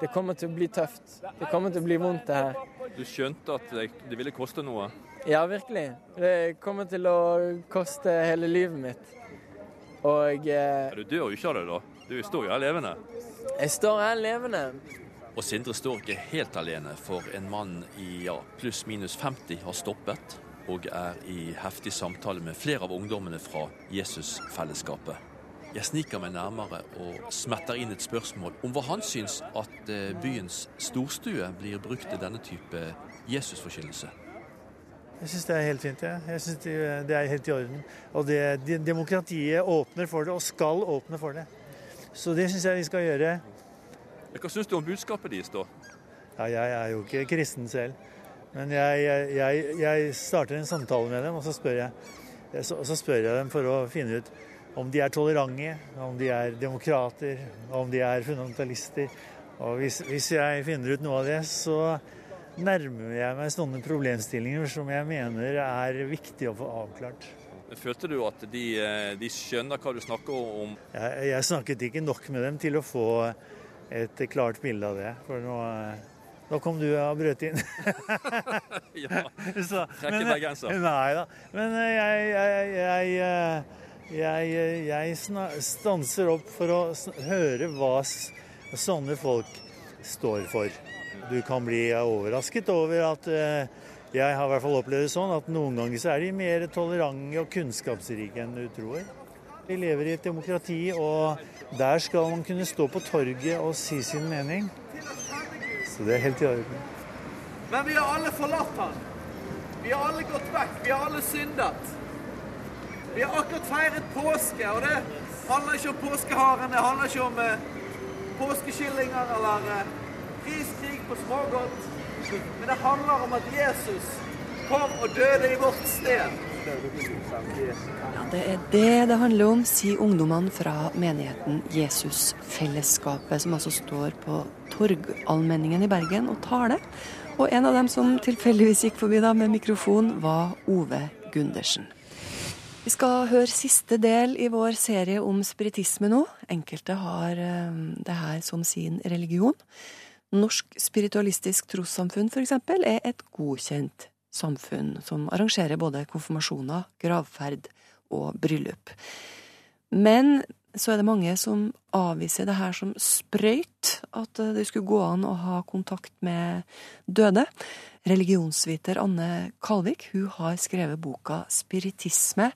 det kommer til å bli tøft. Det kommer til å bli vondt, det her. Du skjønte at det, det ville koste noe? Ja, virkelig. Det kommer til å koste hele livet mitt. Og eh, du dør jo ikke av det, da. Du står jo her levende. jeg står her levende. Og Sindre står ikke helt alene, for en mann i ja, pluss-minus 50 har stoppet og er i heftig samtale med flere av ungdommene fra Jesusfellesskapet. Jeg sniker meg nærmere og smetter inn et spørsmål om hva han syns at eh, byens storstue blir brukt til denne type Jesusforkynnelse. Jeg syns det er helt fint. Ja. Jeg synes det, det er helt i orden. Og det, demokratiet åpner for det, og skal åpne for det. Så det syns jeg vi skal gjøre. Hva syns du om budskapet deres, da? Ja, jeg er jo ikke kristen selv. Men jeg, jeg, jeg, starter en samtale med dem, og så jeg, så, så spør jeg dem for å finne ut om de er tolerante, om de er demokrater, om de er fundamentalister. Og hvis, hvis jeg finner ut noe av det, så nærmer jeg meg sånne problemstillinger som jeg mener er viktig å få avklart. Følte du at de, eh, de skjønner hva du snakker om? Jeg, jeg snakket ikke nok med dem til å få et klart bilde av det. For nå, nå kom du og brøt inn. ja, Trekke bergenser. Nei da. Men eh, jeg, jeg, jeg, eh, jeg, jeg stanser opp for å høre hva sånne folk står for. Du kan bli overrasket over at eh, jeg har i hvert fall opplevd det sånn at noen ganger så er de mer tolerante og kunnskapsrike enn du tror. Vi lever i et demokrati, og der skal man kunne stå på torget og si sin mening. Så det er helt i orden. Men vi har alle forlatt han. Vi har alle gått vekk. Vi har alle syndet. Vi har akkurat feiret påske, og det handler ikke om påskeharen. Det handler ikke om eh, påskekyllinger eller priskrig på smågodt. Men det handler om at Jesus kom og døde i vårt sted. Ja, Det er det det handler om, sier ungdommene fra menigheten Jesusfellesskapet, som altså står på Torgallmenningen i Bergen og taler. Og en av dem som tilfeldigvis gikk forbi da med mikrofon, var Ove Gundersen. Vi skal høre siste del i vår serie om spiritisme nå. Enkelte har eh, det her som sin religion. Norsk spiritualistisk trossamfunn f.eks. er et godkjent samfunn som arrangerer både konfirmasjoner, gravferd og bryllup. Men så er det mange som avviser det her som sprøyt, at det skulle gå an å ha kontakt med døde. Religionsviter Anne Kalvik hun har skrevet boka Spiritisme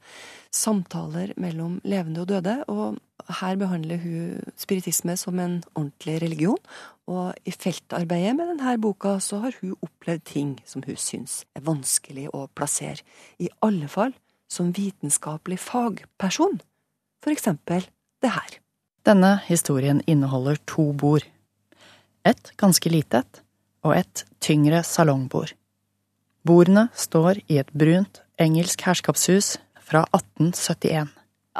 samtaler mellom levende og døde. og Her behandler hun spiritisme som en ordentlig religion. Og i feltarbeidet med denne boka så har hun opplevd ting som hun syns er vanskelig å plassere. I alle fall som vitenskapelig fagperson. For eksempel det her. Denne historien inneholder to bord. Et ganske lite et, og et tyngre salongbord. Bordene står i et brunt engelsk herskapshus fra 1871.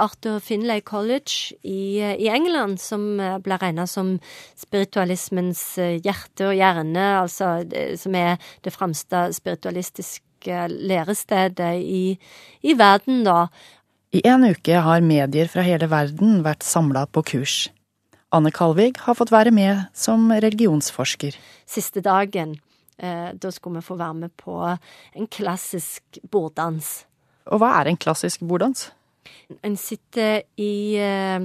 Arthur Finlay College i, i England, som ble regna som spiritualismens eh, hjerte og hjerne, altså som er det fremste spiritualistiske lærestedet i, i verden, da. I en uke har medier fra hele verden vært samla på kurs. Anne Kalvig har fått være med som religionsforsker. Siste dagen, eh, da skulle vi få være med på en klassisk borddans. Og hva er en klassisk borddans? En sitter i, eh,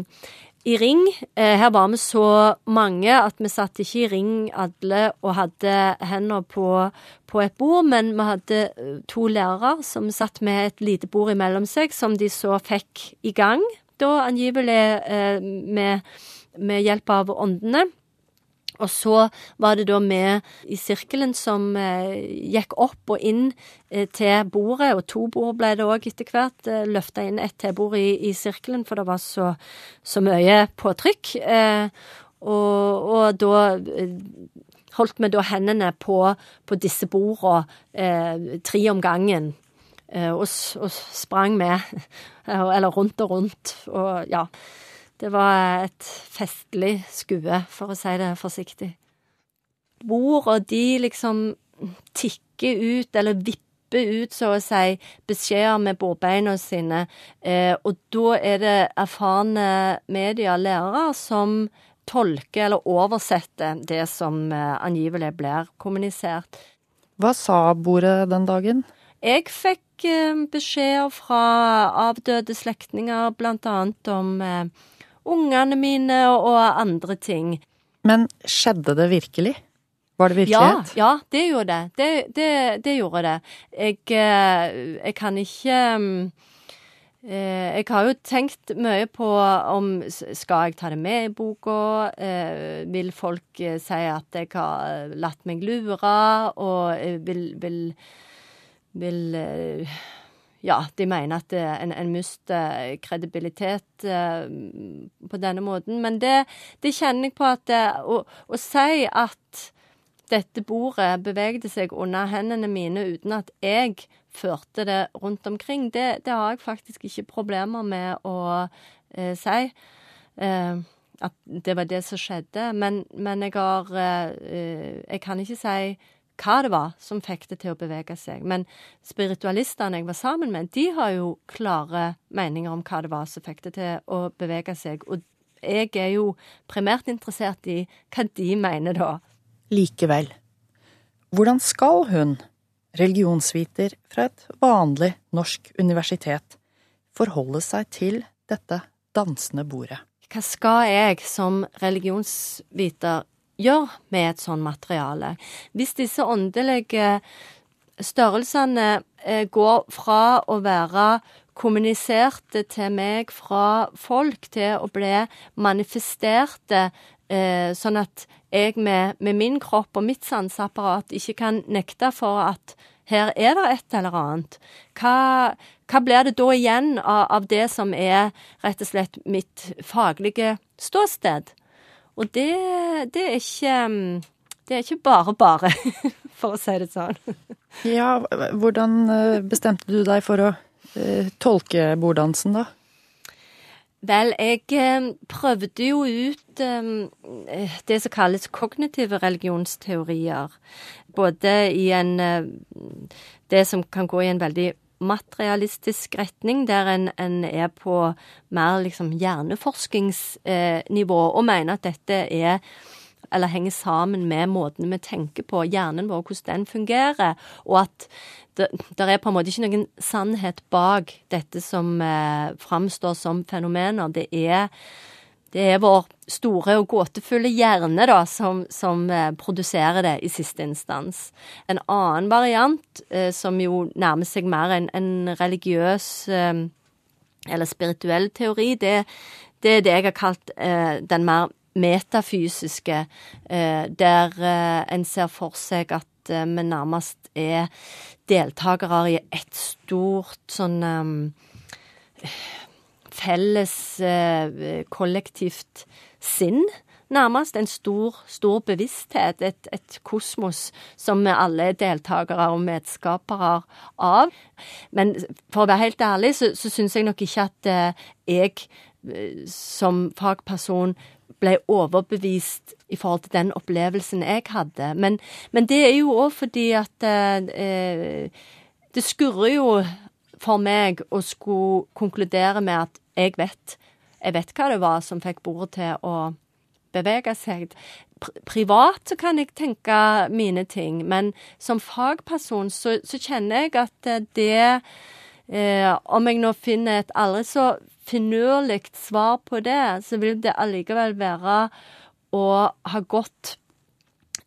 i ring. Eh, her var vi så mange at vi satt ikke i ring alle og hadde hender på, på et bord, men vi hadde to lærere som satt med et lite bord imellom seg, som de så fikk i gang, da angivelig med, med hjelp av åndene. Og så var det da vi i sirkelen som eh, gikk opp og inn eh, til bordet, og to bord ble det òg etter hvert, eh, løfta inn ett til bord i, i, sirkelen, for det var så, så mye påtrykk. Eh, og, og, da holdt vi da hendene på, på disse bordene tre om gangen. Og, og sprang med, eller rundt og rundt, og ja. Det var et festlig skue, for å si det forsiktig. Bordene, de liksom tikker ut, eller vipper ut, så å si, beskjeder med bordbeina sine. Eh, og da er det erfarne media, lærere, som tolker eller oversetter det som eh, angivelig blir kommunisert. Hva sa bordet den dagen? Jeg fikk eh, beskjeder fra avdøde slektninger, blant annet om eh, ungene mine og andre ting. Men skjedde det virkelig? Var det virkelighet? Ja, ja det gjorde det. Det, det, det gjorde det. Jeg, eh, jeg, kan ikke eh, Jeg har jo tenkt mye på om skal jeg ta det med i boka? Eh, vil folk si at jeg har latt meg lure? Og vil, vil, vil ja, de mener at en, en mister kredibilitet uh, på denne måten. Men det, det kjenner jeg på at å, å, si at dette bordet bevegde seg under hendene mine uten at jeg førte det rundt omkring, det, det har jeg faktisk ikke problemer med å eh, si. at det var det som skjedde. Men, men jeg har Jeg kan ikke si hva det var som fikk det til å bevege seg. Men spiritualistene jeg var sammen med, de har jo klare meninger om hva det var som fikk det til å bevege seg. Og jeg er jo primært interessert i hva de mener da. Likevel. Hvordan skal hun, religionsviter fra et vanlig norsk universitet, forholde seg til dette dansende bordet? Hva skal jeg som religionsviter gjør med et sånt materiale. Hvis disse åndelige størrelsene eh, går fra å være kommuniserte til meg fra folk til å bli manifesterte, eh, sånn at jeg med, med, min kropp og mitt sanseapparat ikke kan nekte for at her er det et eller annet. Hva, hva blir det da igjen av, av, det som er rett og slett mitt faglige ståsted? Og det, det er ikke det er ikke bare bare, for å si det sånn. ja, hvordan eh, bestemte du deg for å eh, tolke borddansen, da? Vel, jeg eh, prøvde jo ut det som kalles kognitive religionsteorier. Både i en Det som kan gå i en veldig materialistisk retning, der en, en er på mer liksom hjerneforskingsnivå, og mener at dette er eller henger sammen med måten vi tenker på, hjernen vår, hvordan den fungerer, og at det, det er på en måte ikke noen sannhet bak dette som eh, framstår som fenomener. Det er, det er vår store og gåtefulle hjerne da, som, som eh, produserer det i siste instans. En annen variant, eh, som jo nærmer seg mer en, en religiøs eh, eller spirituell teori, det, det, er det jeg har kalt eh, den mer metafysiske, eh, der eh, en ser for seg at vi nærmest er deltakere i et stort sånn felles kollektivt sinn nærmest en stor, stor bevissthet, et, et, kosmos som vi alle er deltakere og medskapere av. Men for å være helt ærlig, så, så syns jeg nok ikke at jeg som fagperson ble overbevist i forhold til den opplevelsen jeg hadde. Men, men det er jo òg fordi at eh, Det skurrer jo for meg å skulle konkludere med at jeg vet, jeg vet hva det var som fikk bordet til å bevege seg. Privat så kan jeg tenke mine ting, men som fagperson så, så kjenner jeg at det eh, Om jeg nå finner et aldri så finurlig svar på det, så vil det allikevel være å ha gått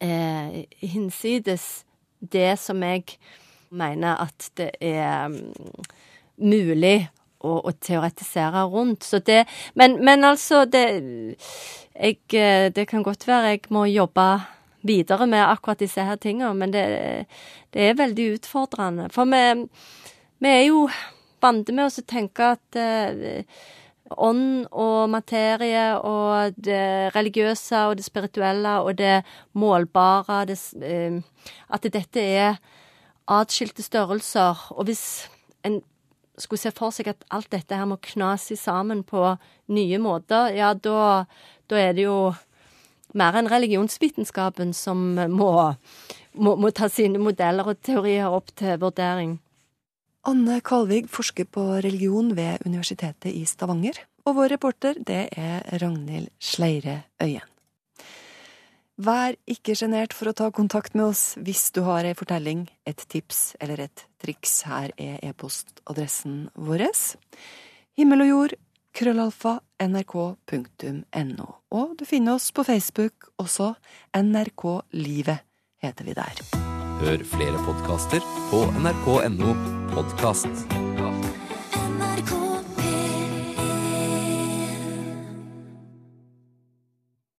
eh, hinsides det som jeg mener at det er um, mulig å, å, teoretisere rundt. Så det Men, men altså, det jeg, eh, Det kan godt være jeg må jobbe videre med akkurat disse her tingene, men det, det er veldig utfordrende. For vi, vi er jo vant med å tenke at eh, ånd og materie og det religiøse og det spirituelle og det målbare det, eh, At dette er atskilte størrelser. Og hvis en skulle se for seg at alt dette her må knase sammen på nye måter, ja, da, da er det jo mer enn religionsvitenskapen som må, må, må ta sine modeller og teorier opp til vurdering. Anne Kalvig forsker på religion ved Universitetet i Stavanger, og vår reporter det er Ragnhild Sleire Øyen. Vær ikke sjenert for å ta kontakt med oss hvis du har ei fortelling, et tips eller et triks. Her er e-postadressen vår. Himmel og jord, krøllalfa, nrk.no. Og du finner oss på Facebook også. NRK Livet heter vi der. Hør flere podkaster på nrk.no podkast.